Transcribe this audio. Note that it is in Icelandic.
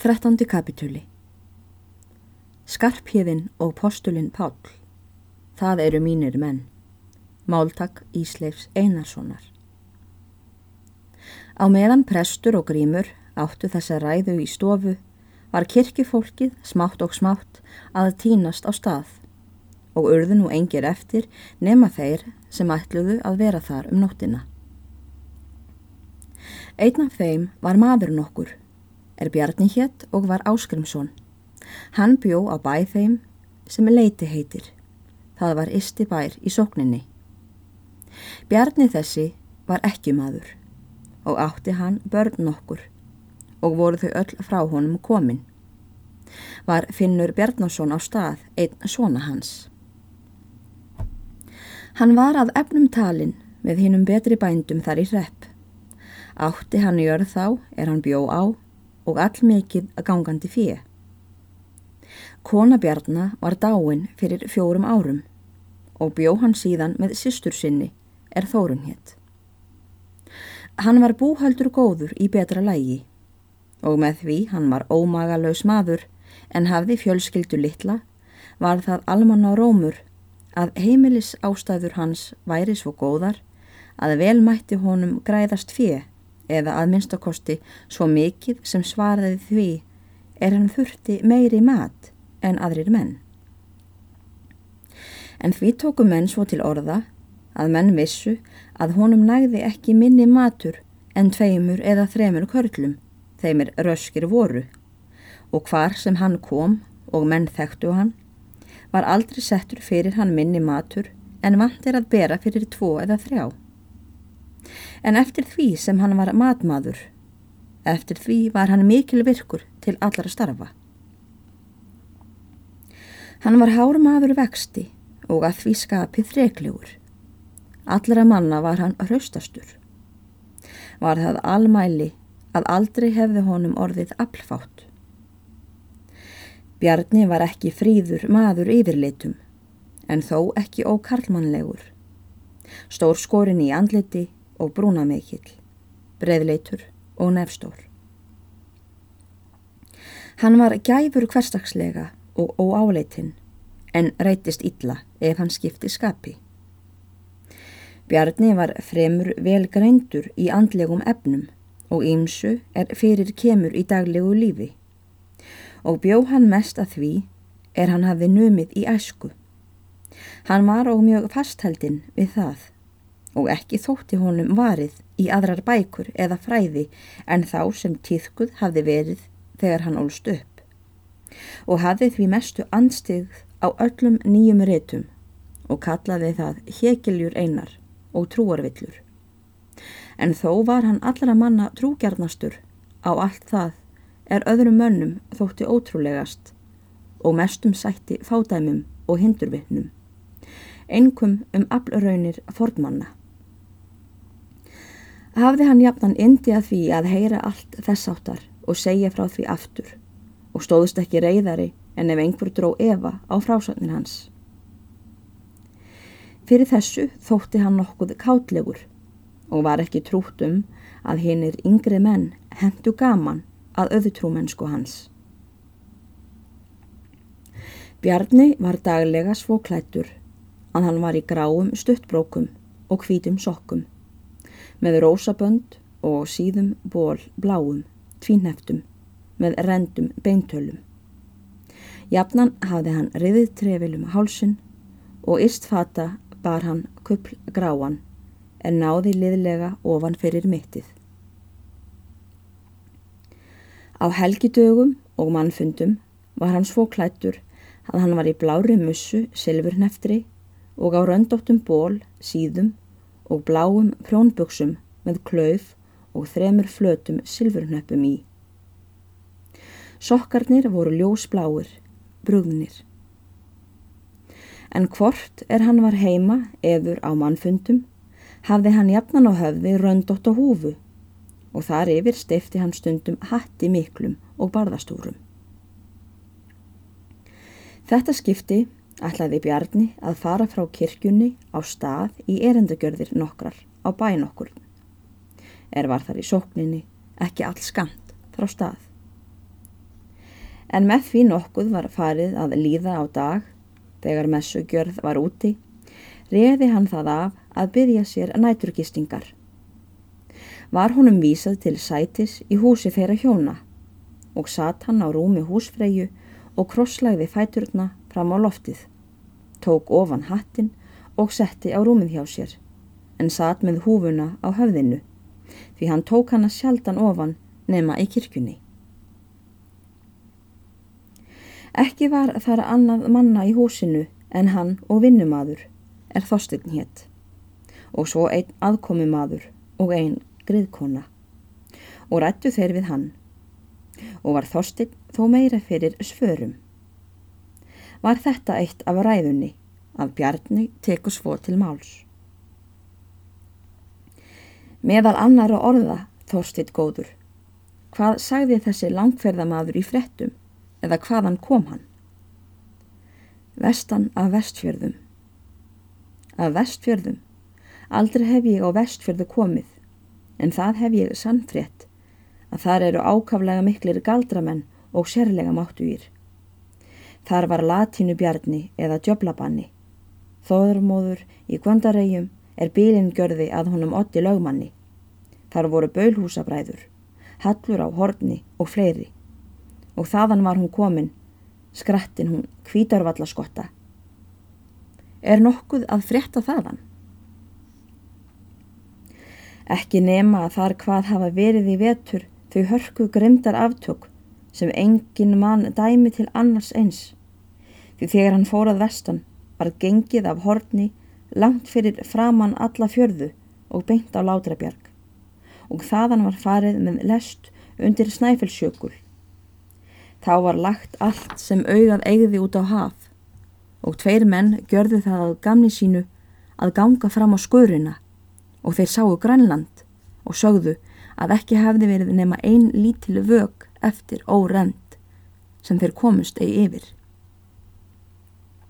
13. kapitúli Skarphéðin og postulinn Páll Það eru mínir menn Máltak Ísleifs Einarssonar Á meðan prestur og grímur áttu þessa ræðu í stofu var kirkifólkið smátt og smátt að tínast á stað og urðu nú engir eftir nema þeir sem ætluðu að vera þar um nóttina. Einn af þeim var maður nokkur er Bjarni hétt og var Áskrimsson. Hann bjó á bæ þeim sem leiti heitir. Það var isti bær í sókninni. Bjarni þessi var ekki maður og átti hann börn nokkur og voru þau öll frá honum komin. Var Finnur Bjarnason á stað einn svona hans. Hann var að efnum talin með hinnum betri bændum þar í hrepp. Átti hann jörð þá er hann bjó á og allmikið að gangandi fyrir. Kona Bjarnar var dáin fyrir fjórum árum og bjó hann síðan með sýstur sinni er Þórun hétt. Hann var búhaldur góður í betra lægi og með því hann var ómagalös maður en hafði fjölskyldu litla var það almann á rómur að heimilis ástæður hans væri svo góðar að vel mætti honum græðast fyrir eða að minnstakosti svo mikið sem svaraði því er hann þurfti meiri mat en aðrir menn. En því tóku menn svo til orða að menn vissu að honum nægði ekki minni matur en tveimur eða þremur körlum, þeimir röskir voru, og hvar sem hann kom og menn þekktu hann, var aldrei settur fyrir hann minni matur en vant er að bera fyrir tvo eða þrjá en eftir því sem hann var matmaður, eftir því var hann mikil virkur til allara starfa. Hann var hármaður vexti og að því skapið þreklegur. Allra manna var hann hraustastur. Var það almæli að aldrei hefði honum orðið aflfátt. Bjarni var ekki fríður maður yfirleitum, en þó ekki ókarlmannlegur. Stór skorin í andliti og brúnamekill, breðleitur og nefstór. Hann var gæfur hverstagslega og óáleitinn en reytist illa ef hann skipti skapi. Bjarni var fremur vel greindur í andlegum efnum og ýmsu er fyrir kemur í daglegu lífi og bjó hann mest að því er hann hafi numið í æsku. Hann var og mjög fastheldin við það og ekki þótti honum varið í aðrar bækur eða fræði en þá sem tíðkuð hafði verið þegar hann ólst upp. Og hafði því mestu anstigð á öllum nýjum rétum og kallaði það hekiljur einar og trúarvillur. En þó var hann allra manna trúgjarnastur á allt það er öðrum mönnum þótti ótrúlegast og mestum sætti fádæmum og hindurvittnum, einkum um aflraunir fornmanna hafði hann jafnan indi að því að heyra allt þess áttar og segja frá því aftur og stóðust ekki reyðari en ef einhver dró Eva á frásögnin hans. Fyrir þessu þótti hann nokkuð kátlegur og var ekki trútt um að hinn er yngri menn hendu gaman að öðutrúmennsku hans. Bjarni var daglega svo klættur að hann var í gráum stuttbrókum og hvítum sokkum með rósabönd og síðum ból bláum, tvínheftum, með rendum beintölum. Jafnan hafði hann riðið trefilum hálsun og istfata bar hann kuppl gráan en náði liðlega ofan fyrir mittið. Á helgidögum og mannfundum var hann svo klættur að hann var í blári mussu, silfurneftri og á röndóttum ból, síðum og bláum prjónbuksum með klauf og þremur flötum silfurnöppum í. Sokkarnir voru ljósbláir, brúðnir. En hvort er hann var heima eður á mannfundum, hafði hann jafnan á höfði röndótt á húfu og þar yfir steifti hann stundum hatti miklum og barðastúrum. Þetta skipti ætlaði Bjarni að fara frá kirkjunni á stað í erendagjörðir nokkrar á bæn okkur. Er var þar í sókninni ekki all skant frá stað. En með því nokkuð var farið að líða á dag, þegar messugjörð var úti, reði hann það af að byrja sér næturgistingar. Var honum vísað til sætis í húsi þeirra hjóna og satt hann á rúmi húsfreyju og krosslagði fæturna fram á loftið, tók ofan hattin og setti á rúmið hjá sér, en satt með húfuna á höfðinu, því hann tók hana sjaldan ofan nema í kirkjunni. Ekki var þar annað manna í húsinu en hann og vinnumadur er þostirn hétt og svo einn aðkomimadur og einn griðkona og rættu þeir við hann og var þostirn þó meira fyrir svörum. Var þetta eitt af ræðunni að Bjarni teku svo til máls. Meðal annara orða þorstitt góður. Hvað sagði þessi langferðamadur í frettum eða hvaðan kom hann? Vestan af vestfjörðum. Af vestfjörðum. Aldrei hef ég á vestfjörðu komið, en það hef ég sannfrétt að þar eru ákaflega miklir galdramenn og sérlega máttugýr. Þar var latínu bjarni eða djöblabanni. Þóðurmóður í Gvandaregjum er bílingjörði að honum otti lögmanni. Þar voru bölhúsabræður, hallur á horni og fleiri og þaðan var hún komin, skrattin hún kvítarvallaskotta. Er nokkuð að frétta þaðan? Ekki nema að þar hvað hafa verið í vetur þau hörku grimdar aftök sem engin mann dæmi til annars eins. Því þegar hann fórað vestan var gengið af horni langt fyrir framann alla fjörðu og beint á látrabjarg. Og þaðan var farið með lest undir snæfellsjökul. Þá var lagt allt sem augað eigði út á haf. Og tveir menn gjörðu það að gamni sínu að ganga fram á skurina og þeir sáu Grænland og sögðu að ekki hefði verið nema ein lítil vög eftir órend sem þeir komust eigi yfir.